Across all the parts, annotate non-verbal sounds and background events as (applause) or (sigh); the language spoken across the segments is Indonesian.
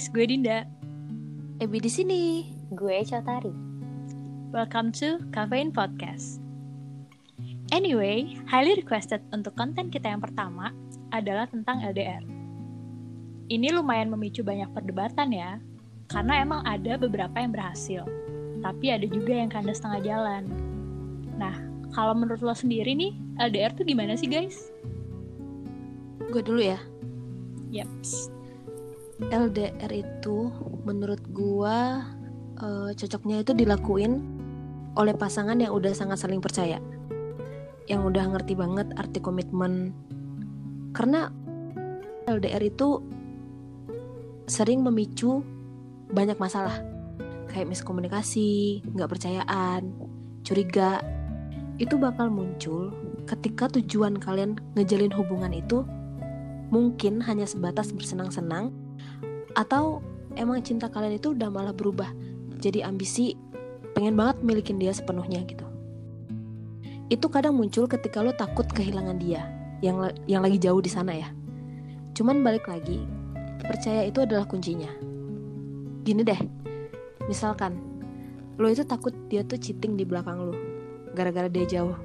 guys, gue Dinda. Ebi di sini. Gue Chotari. Welcome to Caffeine Podcast. Anyway, highly requested untuk konten kita yang pertama adalah tentang LDR. Ini lumayan memicu banyak perdebatan ya, karena emang ada beberapa yang berhasil, tapi ada juga yang kandas setengah jalan. Nah, kalau menurut lo sendiri nih, LDR tuh gimana sih guys? Gue dulu ya. Yaps. LDR itu menurut gua uh, cocoknya itu dilakuin oleh pasangan yang udah sangat saling percaya. Yang udah ngerti banget arti komitmen. Karena LDR itu sering memicu banyak masalah. Kayak miskomunikasi, nggak percayaan, curiga. Itu bakal muncul ketika tujuan kalian ngejalin hubungan itu mungkin hanya sebatas bersenang-senang atau emang cinta kalian itu udah malah berubah jadi ambisi pengen banget milikin dia sepenuhnya gitu. Itu kadang muncul ketika lo takut kehilangan dia yang yang lagi jauh di sana ya. Cuman balik lagi percaya itu adalah kuncinya. Gini deh misalkan lo itu takut dia tuh cheating di belakang lo gara-gara dia jauh.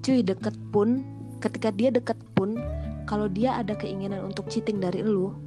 Cuy deket pun ketika dia deket pun kalau dia ada keinginan untuk cheating dari lo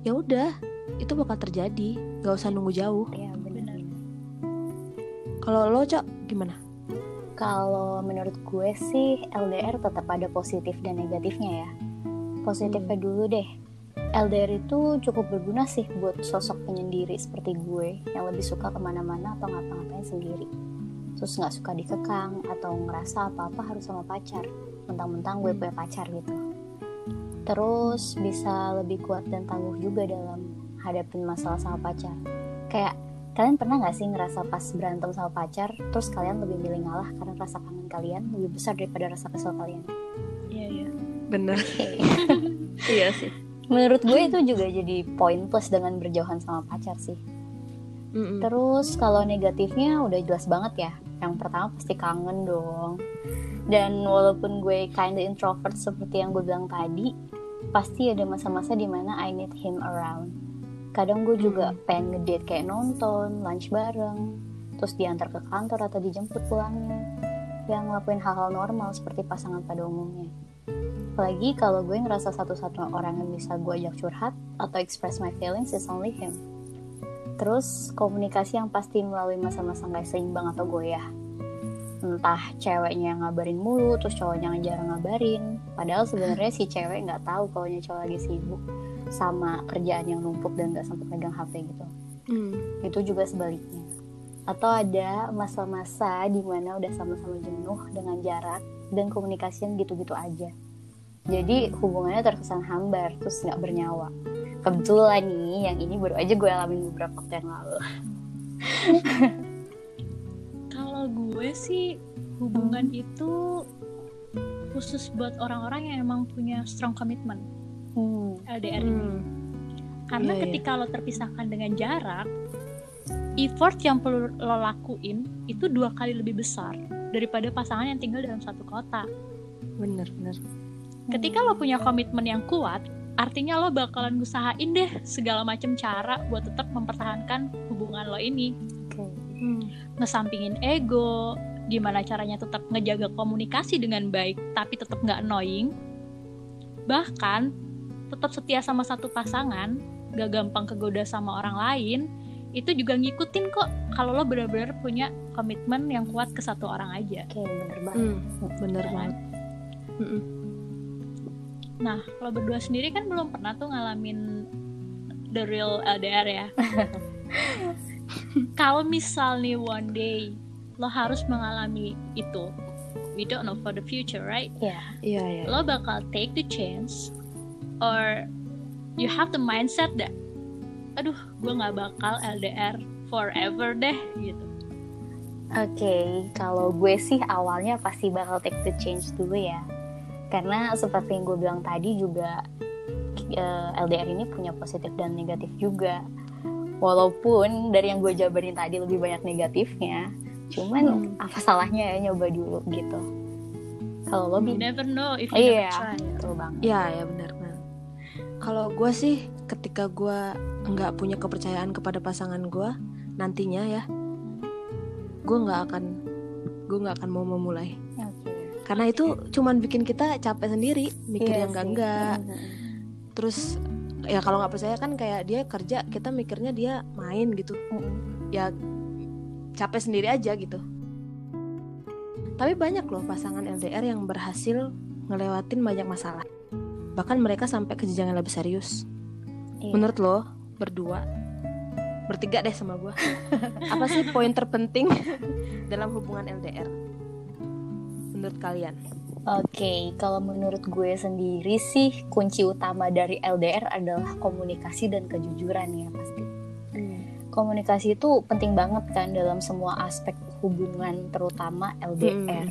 ya udah itu bakal terjadi nggak usah nunggu jauh Iya benar. kalau lo cok gimana Kalau menurut gue sih LDR tetap ada positif dan negatifnya ya. Positifnya Hmm. dulu deh. LDR itu cukup berguna sih buat sosok penyendiri seperti gue yang lebih suka ke mana-mana atau ngapa-ngapain sendiri. Terus nggak suka dikekang atau ngerasa apa-apa harus sama pacar. Mentang-mentang gue Hmm. punya pacar gitu. Terus bisa lebih kuat dan tangguh juga dalam hadapin masalah sama pacar. Kayak kalian pernah nggak sih ngerasa pas berantem sama pacar, terus kalian lebih milih ngalah karena rasa kangen kalian lebih besar daripada rasa kesel kalian? Iya, iya. bener (laughs) iya sih Menurut gue (clears throat) itu juga jadi poin plus dengan berjauhan sama pacar sih. Mm-mm. Terus kalau negatifnya udah jelas banget ya. Yang pertama pasti kangen dong. Dan walaupun gue kinda introvert seperti yang gue bilang tadi, pasti ada masa-masa di mana I need him around. Kadang gue juga pengen ngedate kayak nonton, lunch bareng, terus diantar ke kantor atau dijemput pulangnya. Yang ngelakuin hal-hal normal seperti pasangan pada umumnya. Apalagi kalau gue ngerasa satu-satunya orang yang bisa gue ajak curhat atau express my feelings is only him. Terus komunikasi yang pasti melalui masa-masa gak seimbang atau goyah. Entah ceweknya yang ngabarin mulu, terus cowoknya yang jarang ngabarin. Padahal sebenarnya si cewek nggak tahu kalau cowok lagi sibuk sama kerjaan yang numpuk dan nggak sempat megang HP gitu. Mm. Itu juga sebaliknya. Atau ada masa-masa di mana udah sama-sama jenuh dengan jarak dan komunikasi yang gitu-gitu aja. Jadi hubungannya terkesan hambar, terus nggak bernyawa. Kebetulan nih, yang ini baru aja gue alamin beberapa waktu yang lalu. (laughs) Kalau gue sih hubungan itu khusus buat orang-orang yang emang punya strong commitment Hmm, LDR ini. Mm. Karena Iya, iya. ketika lo terpisahkan dengan jarak, effort yang perlu lo lakuin itu dua kali lebih besar daripada pasangan yang tinggal dalam satu kota. bener bener Ketika lo punya komitmen yang kuat, artinya lo bakalan usahain deh segala macam cara buat tetap mempertahankan hubungan lo ini. Oke. Mm. Ngesampingin ego, gimana caranya tetap ngejaga komunikasi dengan baik tapi tetap nggak annoying. Bahkan tetap setia sama satu pasangan, gak gampang kegoda sama orang lain, itu juga ngikutin kok kalau lo benar-benar punya komitmen yang kuat ke satu orang aja. Oke, bener banget. Mm. bener kan? banget Mm-mm. Nah, lo berdua sendiri kan belum pernah tuh ngalamin the real LDR ya. (laughs) Kalau misal nih one day lo harus mengalami itu, we don't know for the future, right? Ya, iya iya Lo bakal take the chance, or you have the mindset that, aduh, gue nggak bakal LDR forever deh, gitu. Oke, kalau gue sih awalnya pasti bakal take the change dulu ya. Karena seperti yang gue bilang tadi juga eh, LDR ini punya positif dan negatif juga. Walaupun dari yang gue jabarin tadi lebih banyak negatifnya, cuman Hmm. apa salahnya ya nyoba dulu gitu. Kalau lo bi- never know if you Iya, never try. betul banget. Iya ya benar benar. Kalau gue sih ketika gue nggak punya kepercayaan kepada pasangan gue nantinya ya gue nggak akan gue nggak akan mau memulai. Karena itu cuman bikin kita capek sendiri mikir Iya yang enggak. Enggak terus ya kalau nggak percaya kan kayak dia kerja kita mikirnya dia main gitu. Ya capek sendiri aja gitu. Tapi banyak loh pasangan LDR yang berhasil ngelewatin banyak masalah. Bahkan mereka sampai ke jenjang yang lebih serius. Iya. menurut lo berdua bertiga deh sama gue (laughs) apa sih poin terpenting (laughs) dalam hubungan LDR menurut kalian Oke, kalau menurut gue sendiri sih kunci utama dari LDR adalah komunikasi dan kejujuran ya pasti. Komunikasi itu penting banget kan dalam semua aspek hubungan terutama LDR.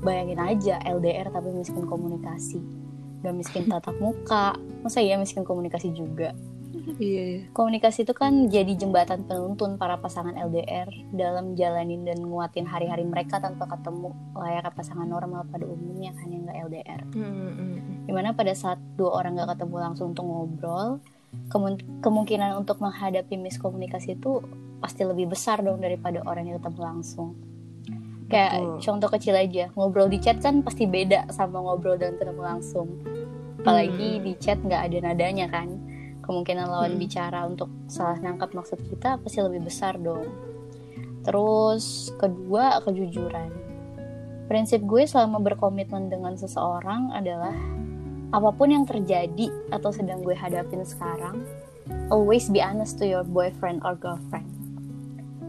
Bayangin aja LDR tapi miskin komunikasi. Gak miskin tatap muka, masa iya miskin komunikasi juga? Iya iya Komunikasi itu kan jadi jembatan penuntun para pasangan LDR dalam jalanin dan nguatin hari-hari mereka tanpa ketemu layaknya pasangan normal pada umumnya kan yang gak LDR. Di mana pada saat dua orang gak ketemu langsung untuk ngobrol, kemun- kemungkinan untuk menghadapi miskomunikasi itu pasti lebih besar dong daripada orang yang ketemu langsung. Kayak Betul. contoh kecil aja, ngobrol di chat kan pasti beda sama ngobrol dan ketemu langsung. Apalagi Hmm. di chat nggak ada nadanya kan. Kemungkinan lawan Hmm. bicara untuk salah nangkap maksud kita pasti lebih besar dong. Terus kedua kejujuran. Prinsip gue selama berkomitmen dengan seseorang adalah apa pun yang terjadi atau sedang gue hadapin sekarang, always be honest to your boyfriend or girlfriend.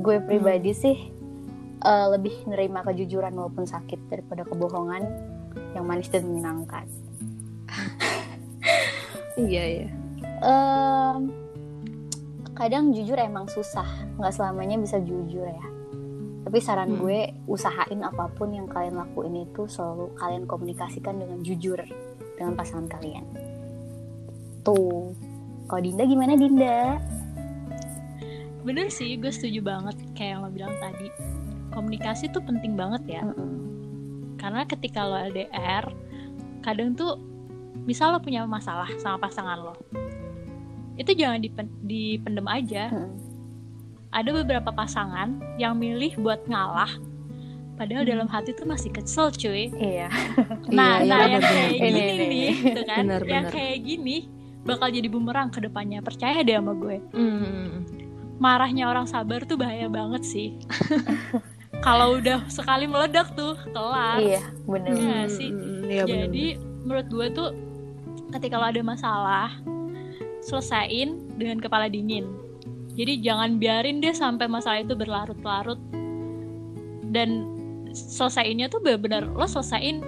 Gue pribadi sih eh, lebih nerima kejujuran walaupun sakit daripada kebohongan yang manis dan menyenangkan. iya iya Em, kadang jujur emang susah, nggak selamanya bisa jujur ya. Tapi saran Hmm. gue usahain apa pun yang kalian lakuin itu selalu kalian komunikasikan dengan jujur dengan pasangan kalian. Tuh, kalau Dinda gimana Dinda? Bener sih, gue setuju banget kayak yang lo bilang tadi. Komunikasi tuh penting banget ya. Karena ketika lo LDR, kadang tuh misal lo punya masalah sama pasangan lo. Itu jangan dipen- dipendem aja. Mm-mm. Ada beberapa pasangan yang milih buat ngalah. Padahal dalam hati tuh masih kesel cuy. Iya. (laughs) Nah, Iya, iya, nah yang benar, kayak benar. gini Ini, ini. nih, gitu kan? Benar, yang benar. kayak gini bakal jadi bumerang ke depannya. Percaya deh sama gue. Hmm. Marahnya orang sabar tuh bahaya banget sih. (laughs) Kalau udah sekali meledak tuh, kelar. Iya, bener. Iya sih. Hmm, iya, benar, Jadi menurut gue tuh ketika lo ada masalah, selesain dengan kepala dingin. Jadi jangan biarin deh sampai masalah itu berlarut-larut. Dan selesaiinnya tuh benar-benar lo selesain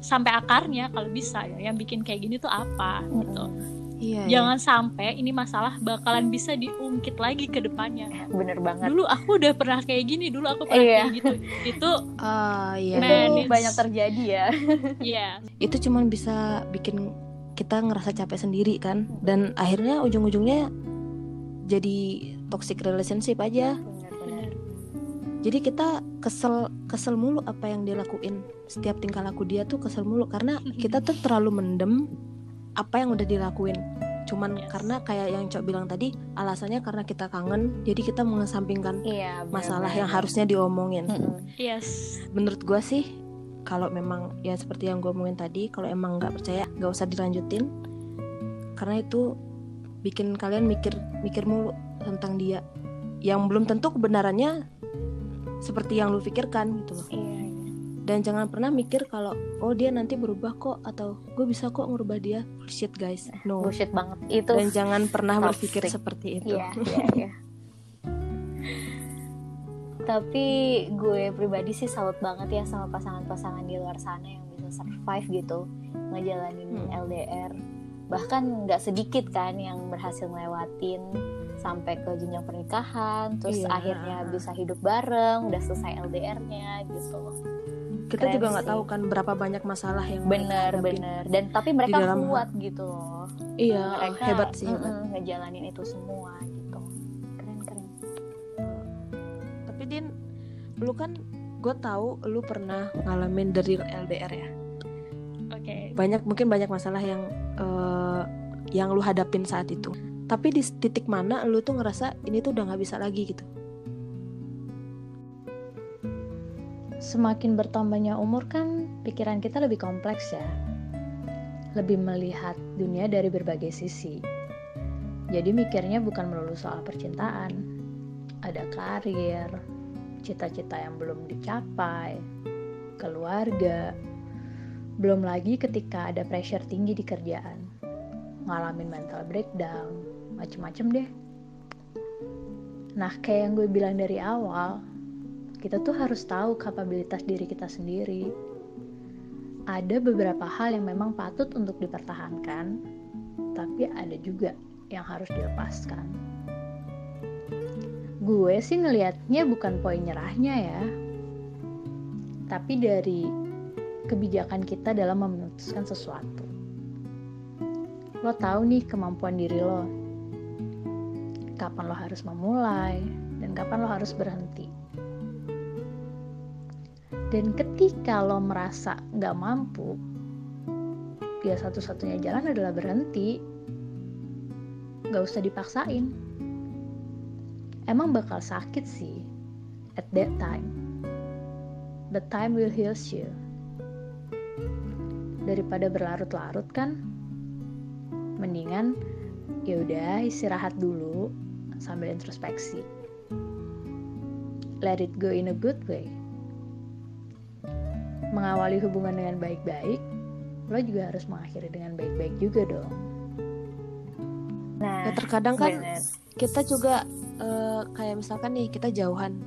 sampai akarnya kalau bisa ya. Yang bikin kayak gini tuh apa gitu. Iya, iya. Jangan sampai ini masalah bakalan bisa diungkit lagi ke depannya. Bener banget. Dulu aku udah pernah kayak gini, dulu aku pernah Iya. kayak gitu. Itu Ah, iya. Itu banyak terjadi ya. ya itu cuman bisa bikin kita ngerasa capek sendiri kan dan akhirnya ujung-ujungnya jadi toxic relationship aja jadi kita kesel kesel mulu apa yang dia lakuin setiap tingkah laku dia tuh kesel mulu karena kita tuh terlalu mendem apa yang udah dilakuin cuman Yes. karena kayak yang cok bilang tadi alasannya karena kita kangen jadi kita mengesampingkan Iya. masalah yang harusnya diomongin yes. menurut gua sih kalau memang ya seperti yang gue omongin tadi kalau emang nggak percaya nggak usah dilanjutin karena itu bikin kalian mikir mikir mulu tentang dia yang belum tentu kebenarannya seperti yang lu pikirkan gitu loh Iya. iya. dan jangan pernah mikir kalau oh dia nanti berubah kok atau gue bisa kok ngubah dia bullshit guys no Bullshit banget. Itu dan jangan pernah toxic. berpikir seperti itu Iya, iya, iya. Tapi gue pribadi sih salut banget ya sama pasangan-pasangan di luar sana yang bisa survive gitu ngejalanin Hmm. LDR. Bahkan nggak sedikit kan yang berhasil ngelewatin sampai ke jenjang pernikahan, terus Iya. akhirnya bisa hidup bareng, udah selesai LDR-nya gitu. kita Keren juga nggak tahu kan berapa banyak masalah yang Bener, bener. Dan tapi mereka dalam kuat gitu loh. iya Mereka hebat sih hebat. ngejalanin itu semua gitu. Tapi Din, lu kan gue tahu lu pernah ngalamin dari LDR ya. Oke. Banyak mungkin banyak masalah yang eh, yang lu hadapin saat itu. tapi di titik mana lu tuh ngerasa ini tuh udah nggak bisa lagi gitu Semakin bertambahnya umur kan pikiran kita lebih kompleks ya. Lebih melihat dunia dari berbagai sisi. Jadi mikirnya bukan melulu soal percintaan. Ada karir, cita-cita yang belum dicapai, keluarga. Belum lagi ketika ada pressure tinggi di kerjaan. Ngalamin mental breakdown, macem-macem deh. Nah, kayak yang gue bilang dari awal, kita tuh harus tahu kapabilitas diri kita sendiri. Ada beberapa hal yang memang patut untuk dipertahankan, tapi ada juga yang harus dilepaskan. Gue sih ngelihatnya bukan poin nyerahnya ya, tapi dari kebijakan kita dalam memutuskan sesuatu. Lo tahu nih kemampuan diri lo, kapan lo harus memulai, dan kapan lo harus berhenti dan ketika lo merasa nggak mampu, ya satu-satunya jalan adalah berhenti. Nggak usah dipaksain. Emang bakal sakit sih at that time. But time will heal you. Daripada berlarut-larut kan, mendingan ya udah istirahat dulu sambil introspeksi. Let it go in a good way mengawali hubungan dengan baik-baik, lo juga harus mengakhiri dengan baik-baik juga dong. Nah, ya terkadang kan bener. kita juga eh, kayak misalkan nih kita jauhan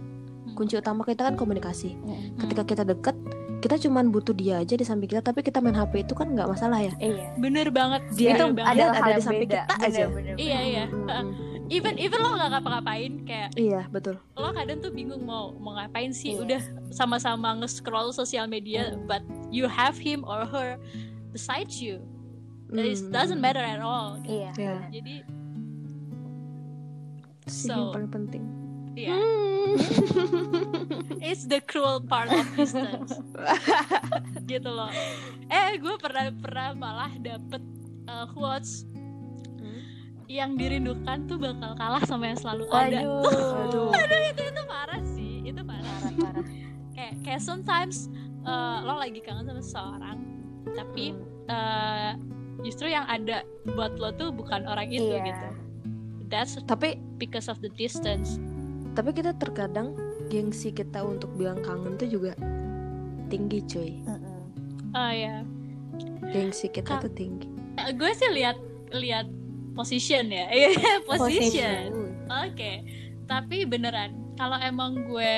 kunci utama kita kan komunikasi ketika kita deket kita cuman butuh dia aja di samping kita tapi kita main HP itu kan nggak masalah ya Iya. Bener banget. Dia bener tuh banget. ada- ada di samping beda. kita aja. Bener, bener, Iya, bener. iya. Mm, mm, mm. Even even lo nggak ngapa-ngapain kayak iya betul lo kadang tuh bingung mau mau ngapain sih Iya. udah sama-sama nge-scroll sosial media but you have him or her beside you it doesn't matter at all Iya. ya jadi sih So- yang paling penting. ya it's the cruel part of distance. (laughs) Gitu loh. Eh gue pernah pernah malah dapet uh, quotes yang dirindukan tuh bakal kalah sama yang selalu ada. Waduh. (laughs) Aduh. itu itu parah sih. Itu parah Parah, parah. kayak kayak sometimes uh, lo lagi kangen sama seseorang tapi uh, justru yang ada buat lo tuh bukan orang itu Iya. gitu that's tapi because of the distance. Tapi kita terkadang gengsi kita untuk bilang kangen tuh juga tinggi cuy. Mm-mm. oh ya gengsi kita Ka- tuh tinggi. Gue sih lihat lihat position ya. (laughs) Iya, position. Uh, oke. Tapi beneran kalau emang gue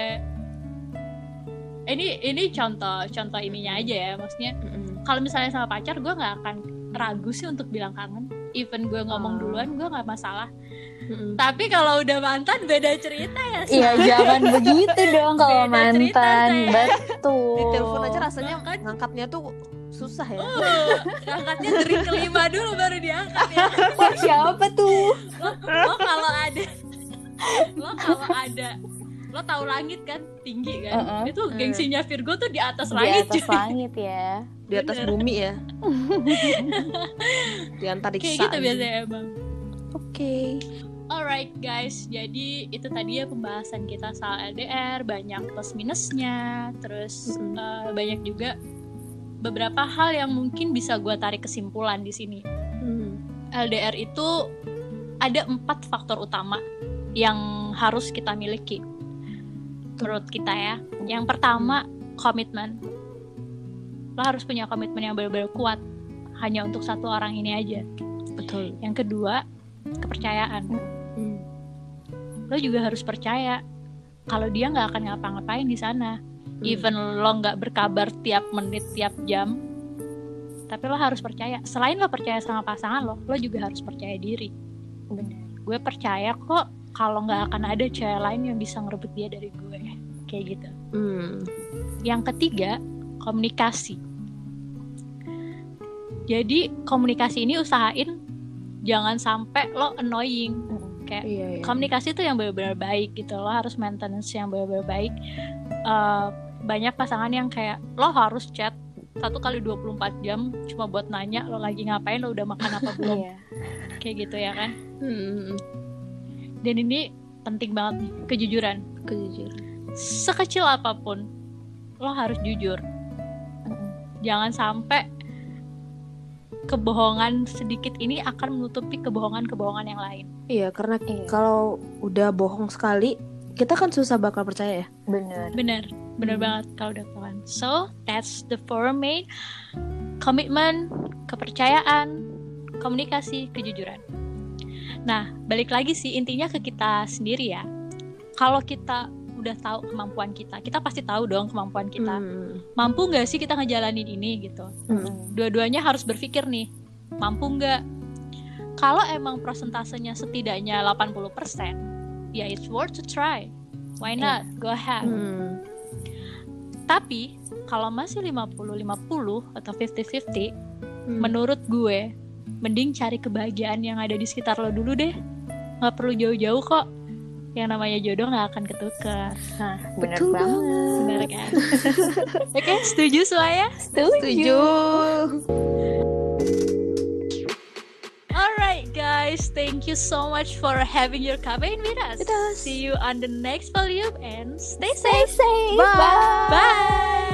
ini ini contoh contoh ininya aja ya maksudnya mm-mm. kalau misalnya sama pacar gue nggak akan ragu sih untuk bilang kangen. Even gue ngomong Ah. duluan gue nggak masalah Mm-mm. tapi kalau udah mantan beda cerita ya Sa. Iya, jangan begitu (laughs) dong kalau Beda cerita, mantan. saya. Betul. di telepon aja rasanya Kan- ngangkatnya tuh susah ya Uh, angkatnya dari kelima dulu baru diangkat ya (laughs) Wah, siapa tuh? lo, lo kalau ada lo kalau ada lo tahu langit kan tinggi kan Uh-uh. itu gengsinya Virgo tuh di atas Di langit atas cuy. langit ya. di atas Bener. bumi ya (laughs) di antariksa kayak gitu biasanya emang oke Alright guys, jadi itu tadi ya pembahasan kita soal LDR, banyak plus minusnya, terus Mm-mm. eh, banyak juga beberapa hal yang mungkin bisa gue tarik kesimpulan di sini. Hmm. LDR itu ada empat faktor utama yang harus kita miliki, menurut kita ya. Yang pertama komitmen, lo harus punya komitmen yang benar-benar kuat, hanya untuk satu orang ini aja. betul Yang kedua kepercayaan. Hmm. lo juga harus percaya kalau dia nggak akan ngapa-ngapain di sana Hmm. even lo nggak berkabar tiap menit tiap jam tapi lo harus percaya selain lo percaya sama pasangan lo lo juga harus percaya diri Benar. gue percaya kok kalau nggak akan ada cewek lain yang bisa ngerebut dia dari gue kayak gitu Hmm. yang ketiga komunikasi jadi komunikasi ini usahain jangan sampai lo annoying kayak iya, iya. komunikasi itu yang benar-benar baik gitu lo harus maintenance yang benar-benar baik. Eh, banyak pasangan yang kayak lo harus chat satu kali 24 jam cuma buat nanya lo lagi ngapain lo udah makan apa belum? Iya. kayak gitu ya kan? Hmm, dan ini penting banget nih kejujuran. Kejujuran. sekecil apa pun lo harus jujur. Jangan sampai kebohongan sedikit ini akan menutupi kebohongan-kebohongan yang lain Iya, karena Iya. kalau udah bohong sekali, kita kan susah bakal percaya ya. Bener. bener bener Hmm. banget kalau udah ketahuan so that's the four main komitmen kepercayaan komunikasi kejujuran nah balik lagi sih intinya ke kita sendiri ya kalau kita udah tahu kemampuan kita. Kita pasti tahu dong kemampuan kita. Hmm. mampu nggak sih kita ngejalanin ini gitu? Mm-mm. dua-duanya harus berpikir nih mampu nggak? Kalau emang persentasenya setidaknya 80% ya it's worth to try. Why not? Go ahead. Hmm. tapi kalau masih 50-50 atau 50-50 Hmm. menurut gue mending cari kebahagiaan yang ada di sekitar lo dulu deh. Nggak perlu jauh-jauh kok yang namanya jodoh nggak akan ketukar Nah, bener Betul banget. benar kan (laughs) oke setuju semuanya Setuju. Alright guys, thank you so much for having your caffeine with us. With us. See you on the next volume and stay Stay safe. safe. Bye. Bye. Bye.